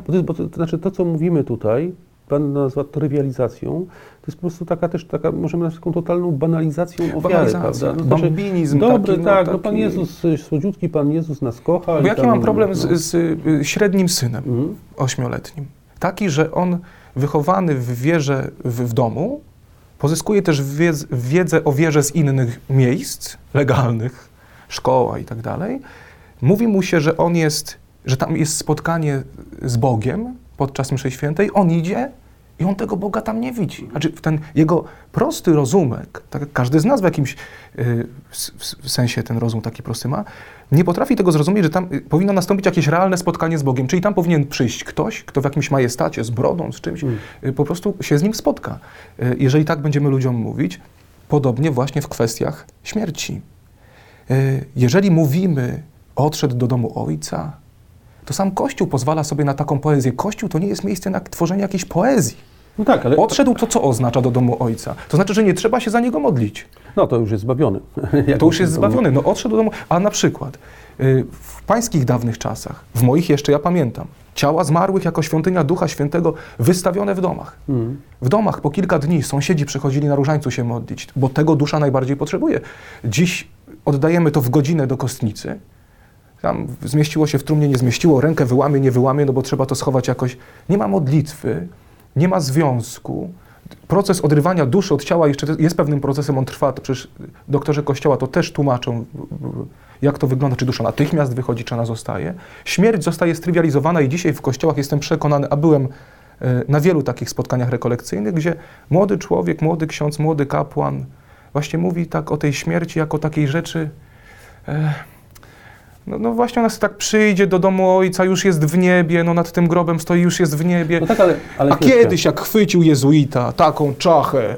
bo to, bo to, to, znaczy to, co mówimy tutaj, pan nazwa trywializacją, to jest po prostu taka też, taka, możemy nazwać taką totalną banalizacją ofiary, prawda? No, znaczy, Dobry, taki, tak, no, taki... no Pan Jezus, słodziutki Pan Jezus nas kocha. Bo jaki mam problem no. z, z, y, średnim synem, mhm. ośmioletnim? Taki, że on wychowany w wierze w, w domu, pozyskuje też wiedzę, wiedzę o wierze z innych miejsc legalnych, szkoła i tak dalej. Mówi mu się, że on jest, że tam jest spotkanie z Bogiem, podczas mszy świętej, on idzie i on tego Boga tam nie widzi. Znaczy ten jego prosty rozumek, tak jak każdy z nas w jakimś yy, w sensie ten rozum taki prosty ma, nie potrafi tego zrozumieć, że tam y, powinno nastąpić jakieś realne spotkanie z Bogiem. Czyli tam powinien przyjść ktoś, kto w jakimś majestacie, z brodą, z czymś, y, po prostu się z nim spotka. Y, jeżeli tak będziemy ludziom mówić, podobnie właśnie w kwestiach śmierci. Jeżeli mówimy, odszedł do domu ojca, to sam Kościół pozwala sobie na taką poezję. Kościół to nie jest miejsce na tworzenie jakiejś poezji. No tak, ale... Odszedł to co oznacza do domu ojca? To znaczy, że nie trzeba się za niego modlić. No to już jest zbawiony. to już jest zbawiony. No odszedł do domu. A na przykład y, w pańskich dawnych czasach, w moich jeszcze ja pamiętam, ciała zmarłych jako świątynia Ducha Świętego wystawione w domach. Mm. W domach po kilka dni sąsiedzi przychodzili na różańcu się modlić, bo tego dusza najbardziej potrzebuje. Dziś oddajemy to w godzinę do kostnicy, tam zmieściło się w trumnie, nie zmieściło, rękę wyłamie, nie wyłamie, no bo trzeba to schować jakoś. Nie ma modlitwy, nie ma związku. Proces odrywania duszy od ciała jeszcze jest pewnym procesem, on trwa. To przecież doktorzy Kościoła to też tłumaczą, jak to wygląda, czy dusza natychmiast wychodzi, czy ona zostaje. Śmierć zostaje strywializowana i dzisiaj w kościołach jestem przekonany, a byłem e, na wielu takich spotkaniach rekolekcyjnych, gdzie młody człowiek, młody ksiądz, młody kapłan właśnie mówi tak o tej śmierci jako takiej rzeczy. E, no, no, właśnie ona tak przyjdzie do domu ojca, już jest w niebie, no nad tym grobem stoi, już jest w niebie. No tak, ale, ale A kiedyś jak chwycił jezuita taką czachę,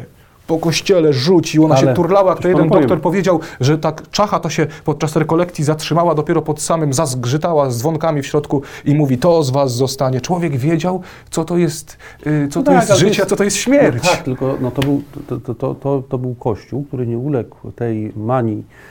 po kościele rzucił, ona ale, się turlała, jak to jeden doktor powiem. powiedział, że tak czacha to się podczas rekolekcji zatrzymała dopiero pod samym, zazgrzytała z dzwonkami w środku i mówi, to z was zostanie. Człowiek wiedział, co to jest, yy, co no to tak, jest życie, a co to jest śmierć. No tak, tylko no to, był, to, to, to, to był Kościół, który nie uległ tej manii Y,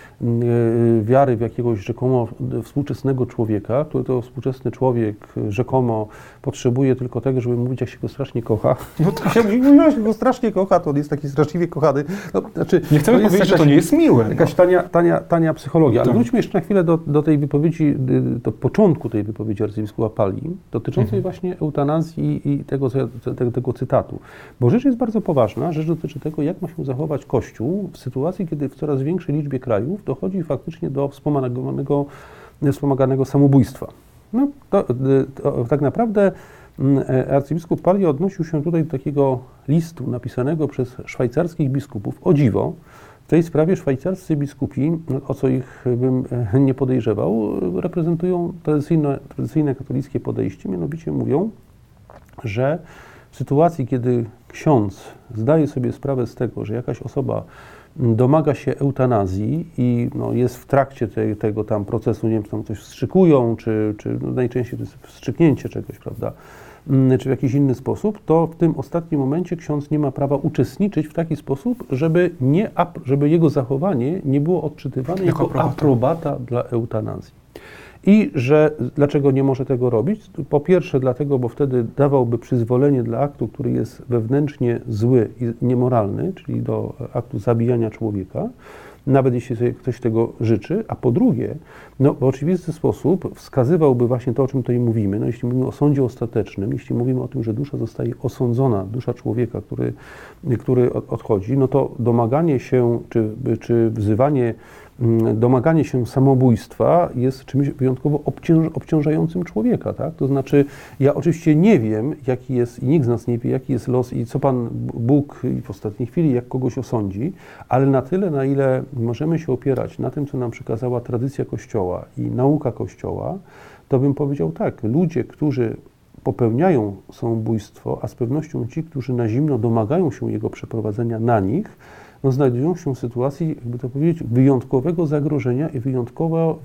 wiary w jakiegoś rzekomo współczesnego człowieka, który to współczesny człowiek rzekomo potrzebuje tylko tego, żeby mówić, jak się go strasznie kocha. No tak. Jak się go strasznie kocha, to on jest taki straszliwie kochany. No, znaczy, nie chcemy powiedzieć, jakaś, że to nie jest miłe. No. Jakaś tania, tania, tania psychologia. Ale tak. wróćmy jeszcze na chwilę do, do tej wypowiedzi, do początku tej wypowiedzi arcybiskupa Pali, dotyczącej mhm. właśnie eutanazji i tego, tego, tego cytatu. Bo rzecz jest bardzo poważna. Rzecz dotyczy tego, jak ma się zachować Kościół w sytuacji, kiedy w coraz większej liczbie krajów dochodzi faktycznie do wspomaganego, wspomaganego samobójstwa. No, to, to, tak naprawdę mm, e, arcybiskup Pali odnosił się tutaj do takiego listu napisanego przez szwajcarskich biskupów. O dziwo, tej sprawie szwajcarscy biskupi, o co ich bym e, nie podejrzewał, reprezentują tradycyjne, tradycyjne katolickie podejście, mianowicie mówią, że w sytuacji, kiedy ksiądz zdaje sobie sprawę z tego, że jakaś osoba domaga się eutanazji i no, jest w trakcie te, tego tam procesu, nie wiem, czy tam coś wstrzykują, czy, czy no, najczęściej to jest wstrzyknięcie czegoś, prawda, mm, czy w jakiś inny sposób, to w tym ostatnim momencie ksiądz nie ma prawa uczestniczyć w taki sposób, żeby, nie, żeby jego zachowanie nie było odczytywane jako, jako aprobata. aprobata dla eutanazji. I że dlaczego nie może tego robić? Po pierwsze, dlatego, bo wtedy dawałby przyzwolenie dla aktu, który jest wewnętrznie zły i niemoralny, czyli do aktu zabijania człowieka, nawet jeśli sobie ktoś tego życzy, a po drugie, no, w oczywisty sposób wskazywałby właśnie to, o czym tutaj mówimy. No, jeśli mówimy o sądzie ostatecznym, jeśli mówimy o tym, że dusza zostaje osądzona, dusza człowieka, który, który odchodzi, no to domaganie się, czy, czy wzywanie domaganie się samobójstwa jest czymś wyjątkowo obciąż, obciążającym człowieka, tak? To znaczy, ja oczywiście nie wiem, jaki jest, i nikt z nas nie wie, jaki jest los i co Pan Bóg w ostatniej chwili, jak kogoś osądzi, ale na tyle, na ile możemy się opierać na tym, co nam przekazała tradycja Kościoła i nauka Kościoła, to bym powiedział tak, ludzie, którzy popełniają samobójstwo, a z pewnością ci, którzy na zimno domagają się jego przeprowadzenia na nich, no, znajdują się w sytuacji, jakby to powiedzieć, wyjątkowego zagrożenia i wyjątkowo,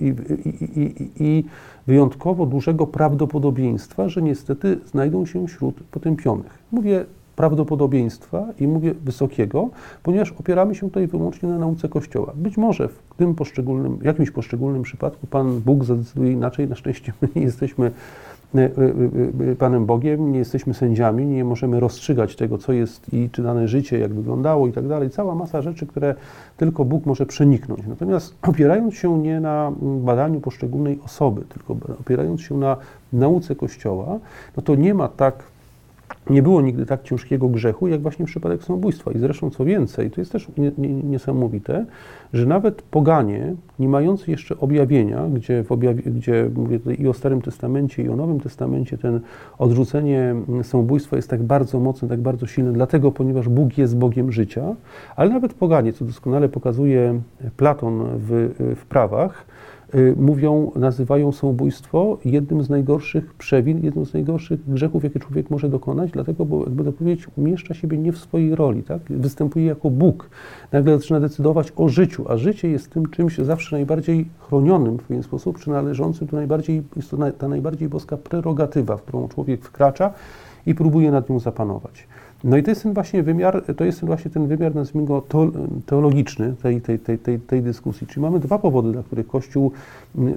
i, i, i, i wyjątkowo dużego prawdopodobieństwa, że niestety znajdą się wśród potępionych. Mówię prawdopodobieństwa i mówię wysokiego, ponieważ opieramy się tutaj wyłącznie na nauce Kościoła. Być może w tym poszczególnym, jakimś poszczególnym przypadku Pan Bóg zadecyduje inaczej, na szczęście my nie jesteśmy Panem Bogiem, nie jesteśmy sędziami, nie możemy rozstrzygać tego, co jest i czy dane życie, jak wyglądało i tak dalej. Cała masa rzeczy, które tylko Bóg może przeniknąć. Natomiast opierając się nie na badaniu poszczególnej osoby, tylko opierając się na nauce Kościoła, no to nie ma tak nie było nigdy tak ciężkiego grzechu, jak właśnie przypadek samobójstwa. I zresztą co więcej, to jest też niesamowite, że nawet poganie, nie mający jeszcze objawienia, gdzie, w objawie, gdzie mówię i o Starym Testamencie, i o Nowym Testamencie, ten odrzucenie samobójstwa jest tak bardzo mocne, tak bardzo silne, dlatego, ponieważ Bóg jest Bogiem życia, ale nawet poganie, co doskonale pokazuje Platon w, w prawach, mówią, nazywają samobójstwo jednym z najgorszych przewin, jednym z najgorszych grzechów, jakie człowiek może dokonać, dlatego, bo jakby to powiedzieć, umieszcza siebie nie w swojej roli, tak? Występuje jako Bóg. Nagle zaczyna decydować o życiu, a życie jest tym czymś zawsze najbardziej chronionym w pewien sposób, czy należącym do najbardziej, jest to ta najbardziej boska prerogatywa, w którą człowiek wkracza i próbuje nad nią zapanować. No i to jest ten właśnie wymiar, to jest ten właśnie ten wymiar, nazwijmy go teologiczny tej, tej, tej, tej, tej dyskusji. Czyli mamy dwa powody, dla których Kościół,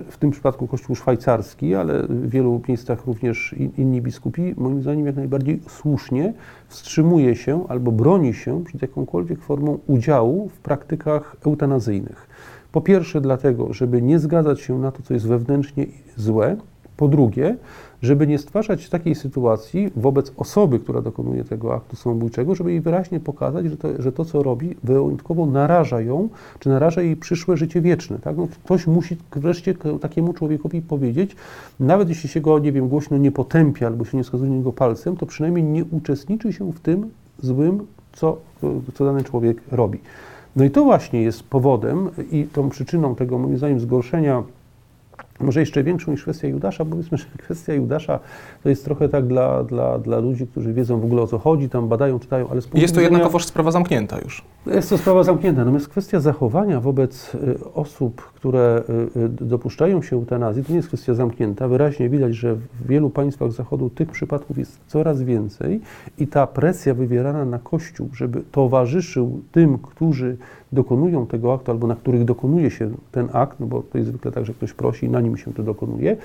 w tym przypadku Kościół szwajcarski, ale w wielu miejscach również inni biskupi, moim zdaniem jak najbardziej słusznie wstrzymuje się albo broni się przed jakąkolwiek formą udziału w praktykach eutanazyjnych. Po pierwsze dlatego, żeby nie zgadzać się na to, co jest wewnętrznie złe, po drugie, żeby nie stwarzać takiej sytuacji wobec osoby, która dokonuje tego aktu samobójczego, żeby jej wyraźnie pokazać, że to, że to co robi, wyjątkowo naraża ją, czy naraża jej przyszłe życie wieczne. Tak? No, ktoś musi wreszcie takiemu człowiekowi powiedzieć, nawet jeśli się go, nie wiem, głośno nie potępia albo się nie wskazuje na niego palcem, to przynajmniej nie uczestniczy się w tym złym, co, co dany człowiek robi. No i to właśnie jest powodem i tą przyczyną tego, moim zdaniem, zgorszenia może jeszcze większą niż kwestia Judasza, bo powiedzmy, że kwestia Judasza to jest trochę tak dla, dla, dla ludzi, którzy wiedzą w ogóle o co chodzi, tam badają, czytają, ale z punktu Jest to widzenia, jednakowoż sprawa zamknięta już. Jest to sprawa zamknięta, natomiast kwestia zachowania wobec y, osób, które y, y, dopuszczają się eutanazji, to nie jest kwestia zamknięta. Wyraźnie widać, że w wielu państwach Zachodu tych przypadków jest coraz więcej i ta presja wywierana na Kościół, żeby towarzyszył tym, którzy dokonują tego aktu albo na których dokonuje się ten akt, no bo to jest zwykle tak, że ktoś prosi i na nim się to dokonuje,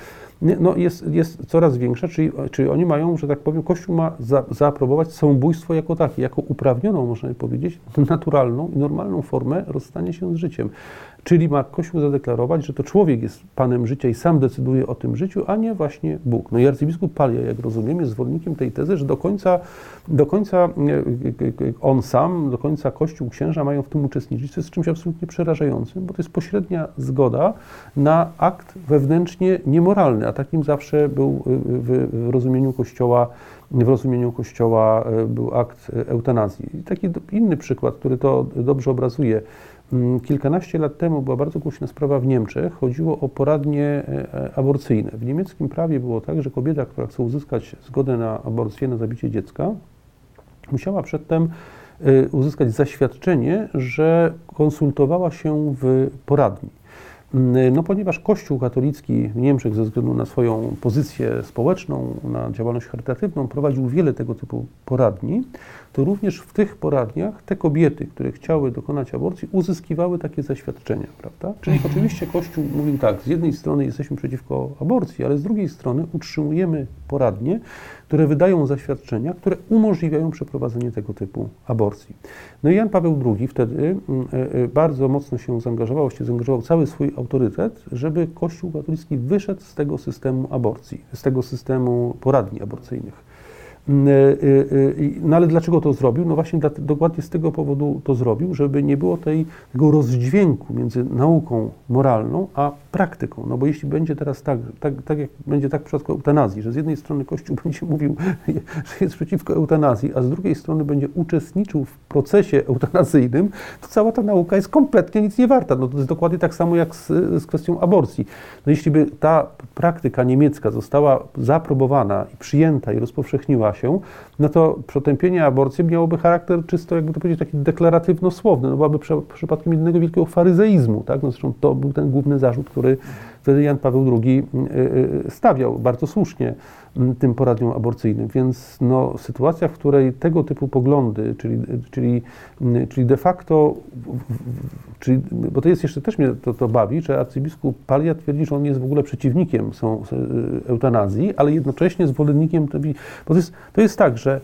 no jest, jest coraz większa, czyli, czyli oni mają, że tak powiem, Kościół ma za, zaaprobować samobójstwo jako takie, jako uprawnioną, można powiedzieć, naturalną i normalną formę rozstania się z życiem. Czyli ma Kościół zadeklarować, że to człowiek jest Panem życia i sam decyduje o tym życiu, a nie właśnie Bóg. No i arcybiskup Palia, jak rozumiem, jest zwolennikiem tej tezy, że do końca, do końca e, e, on sam, do końca Kościół, księża mają w tym uczestniczyć, co jest czymś absolutnie przerażającym, bo to jest pośrednia zgoda na akt wewnętrznie niemoralny, a takim zawsze był w, w rozumieniu Kościoła w rozumieniu Kościoła e, był akt e, eutanazji. I taki inny przykład, który to dobrze obrazuje. Mm, kilkanaście lat temu była bardzo głośna sprawa w Niemczech. Chodziło o poradnie e, aborcyjne. W niemieckim prawie było tak, że kobieta, która chce uzyskać zgodę na aborcję, na zabicie dziecka, musiała przedtem uzyskać zaświadczenie, że konsultowała się w poradni. Mm, no, ponieważ Kościół katolicki w Niemczech ze względu na swoją pozycję społeczną, na działalność charytatywną prowadził wiele tego typu poradni, to również w tych poradniach te kobiety, które chciały dokonać aborcji, uzyskiwały takie zaświadczenia, prawda? Czyli mhm. oczywiście Kościół mówił tak, z jednej strony jesteśmy przeciwko aborcji, ale z drugiej strony utrzymujemy poradnie, które wydają zaświadczenia, które umożliwiają przeprowadzenie tego typu aborcji. No i Jan Paweł II wtedy mm, e, e, bardzo mocno się zaangażował, właściwie zaangażował cały swój autorytet, żeby Kościół katolicki wyszedł z tego systemu aborcji, z tego systemu poradni aborcyjnych. Mm, e, e, e, no ale dlaczego to zrobił? No właśnie dokładnie z tego powodu to zrobił, żeby nie było tej, tego rozdźwięku między nauką moralną a praktyką. No bo jeśli będzie teraz tak, tak, tak jak będzie tak w przypadku eutanazji, że z jednej strony Kościół będzie mówił, że jest przeciwko eutanazji, a z drugiej strony będzie uczestniczył w procesie eutanazyjnym, to cała ta nauka jest kompletnie nic nie warta. No to jest dokładnie tak samo jak z, z kwestią aborcji. No jeśli by ta praktyka niemiecka została zaaprobowana i przyjęta i rozpowszechniła się, no to przetępienie aborcji miałoby charakter czysto, jakby to powiedzieć, taki deklaratywno-słowny. No byłaby przypadkiem jednego wielkiego faryzeizmu, tak? No zresztą to był ten główny zarzut, który wtedy Jan Paweł II y, y, stawiał bardzo słusznie mm, tym poradniom aborcyjnym. Więc no, sytuacja, w której tego typu poglądy, czyli, czyli, mm, czyli de facto, czyli, bo to jest jeszcze też mnie to, to bawi, że arcybiskup Palia twierdzi, że on jest w ogóle przeciwnikiem są, y, eutanazji, ale jednocześnie zwolennikiem, bo to jest, to jest tak, że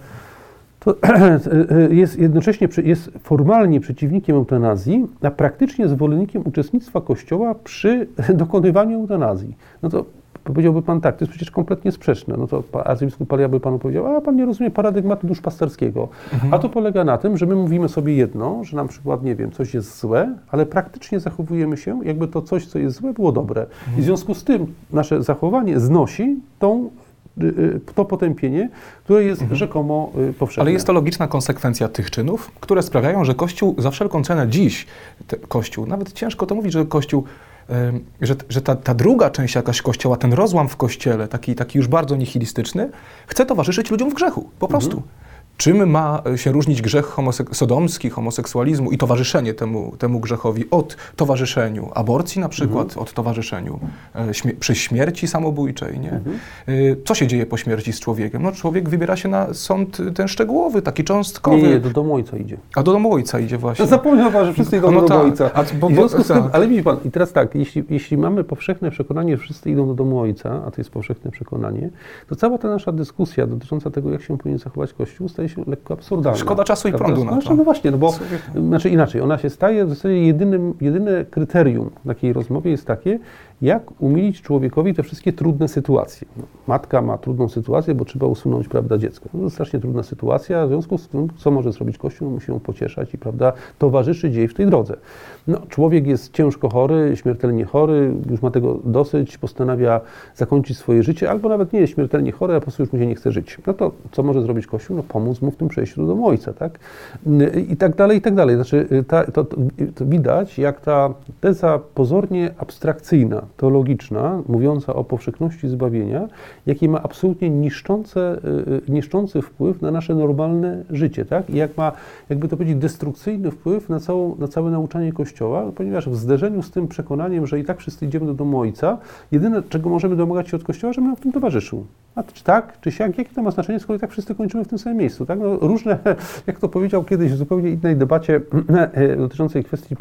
to jest jednocześnie jest formalnie przeciwnikiem eutanazji, a praktycznie zwolennikiem uczestnictwa Kościoła przy dokonywaniu eutanazji. No to powiedziałby pan tak, to jest przecież kompletnie sprzeczne. No to arcybiskup Palia by panu powiedział, a pan nie rozumie paradygmatu duszpasterskiego. Mhm. A to polega na tym, że my mówimy sobie jedno, że na przykład, nie wiem, coś jest złe, ale praktycznie zachowujemy się, jakby to coś, co jest złe, było dobre. Mhm. I w związku z tym nasze zachowanie znosi tą to potępienie, które jest mhm. rzekomo y, powszechne. Ale jest to logiczna konsekwencja tych czynów, które sprawiają, że Kościół za wszelką cenę dziś, Kościół, nawet ciężko to mówić, że Kościół że, że ta, ta, druga część jakaś kościoła, ten rozłam w kościele, taki, taki już bardzo nihilistyczny, chce towarzyszyć ludziom w grzechu, po prostu. Mhm. Czym ma się różnić grzech homosek sodomski, homoseksualizmu i towarzyszenie temu, temu grzechowi od towarzyszeniu aborcji na przykład, mhm. od towarzyszeniu e, śmie przy śmierci samobójczej, nie? Mhm. E, co się dzieje po śmierci z człowiekiem? No człowiek wybiera się na sąd ten szczegółowy, taki cząstkowy. Nie, nie, do domu ojca idzie. A do domu ojca idzie właśnie. Zapomniał pan, że wszyscy idą no do domu tak. ojca. A, bo, bo, tym, tak. ale widzi pan, i teraz tak, jeśli, jeśli mamy powszechne przekonanie, że wszyscy idą do domu ojca, a to jest powszechne przekonanie, to cała ta nasza dyskusja dotycząca tego, jak się powinien zachować Kościół, staje się lekko absurdalna. Szkoda czasu i prądu na to. Znaczy, no właśnie, no bo znaczy inaczej, ona się staje w zasadzie jedynym, jedyne kryterium takiej rozmowie jest takie, jak umilić człowiekowi te wszystkie trudne sytuacje. No, matka ma trudną sytuację, bo trzeba usunąć prawda, dziecko. No, to strasznie trudna sytuacja, w związku z tym, co może zrobić Kościół? Musi ją pocieszać i prawda, towarzyszyć jej w tej drodze. No, człowiek jest ciężko chory, śmiertelnie chory, już ma tego dosyć, postanawia zakończyć swoje życie, albo nawet nie jest śmiertelnie chory, a po prostu już mu się nie chce żyć. No to co może zrobić Kościół? No pomóc mu w tym przejściu do ojca, tak? I tak dalej, i tak dalej. Znaczy, ta, to, to, to widać, jak ta teza pozornie abstrakcyjna, teologiczna, mówiąca o powszechności zbawienia, jaki ma absolutnie niszczące, y, niszczący wpływ na nasze normalne życie, tak? I jak ma, jakby to powiedzieć, destrukcyjny wpływ na, całą, na całe nauczanie Kościoła, ponieważ w zderzeniu z tym przekonaniem, że i tak wszyscy idziemy do domu Ojca, jedyne, czego możemy domagać się od Kościoła, żeby nam w tym towarzyszył. A czy tak, czy siak, jakie to ma znaczenie, skoro i tak wszyscy kończymy w tym samym miejscu, tak? No, różne, jak to powiedział kiedyś w zupełnie innej debacie dotyczącej kwestii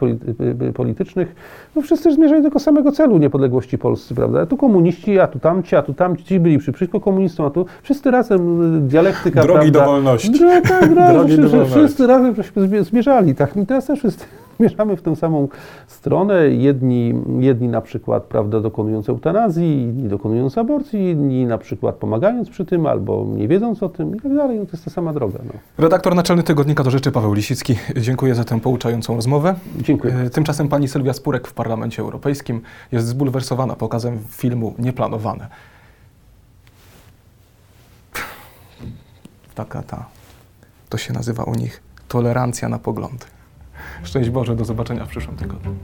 politycznych, no wszyscy zmierzają do tego samego celu, niepodległości Polscy, prawda? Tu komuniści, a tu tamci, a tu tamci, ci byli przeciwko komunistom, a tu wszyscy razem, y, dialektyka, Drogi prawda? do wolności. No, tak, razem, wszyscy, wszyscy razem żeśmy zmierzali, tak? I teraz też wszyscy zmierzamy w tę samą stronę. Jedni, jedni na przykład prawda, dokonując eutanazji, inni dokonując aborcji, inni na przykład pomagając przy tym albo nie wiedząc o tym i tak dalej. No, to jest ta sama droga. No. Redaktor naczelny Tygodnika do Rzeczy Paweł Lisicki. Dziękuję za tę pouczającą rozmowę. Dziękuję. E, tymczasem pani Sylwia Spurek w Parlamencie Europejskim jest zbulwersowana pokazem filmu Nieplanowane. taka ta, to się nazywa u nich tolerancja na poglądy. Szczęść Boże, do zobaczenia w przyszłym tygodniu.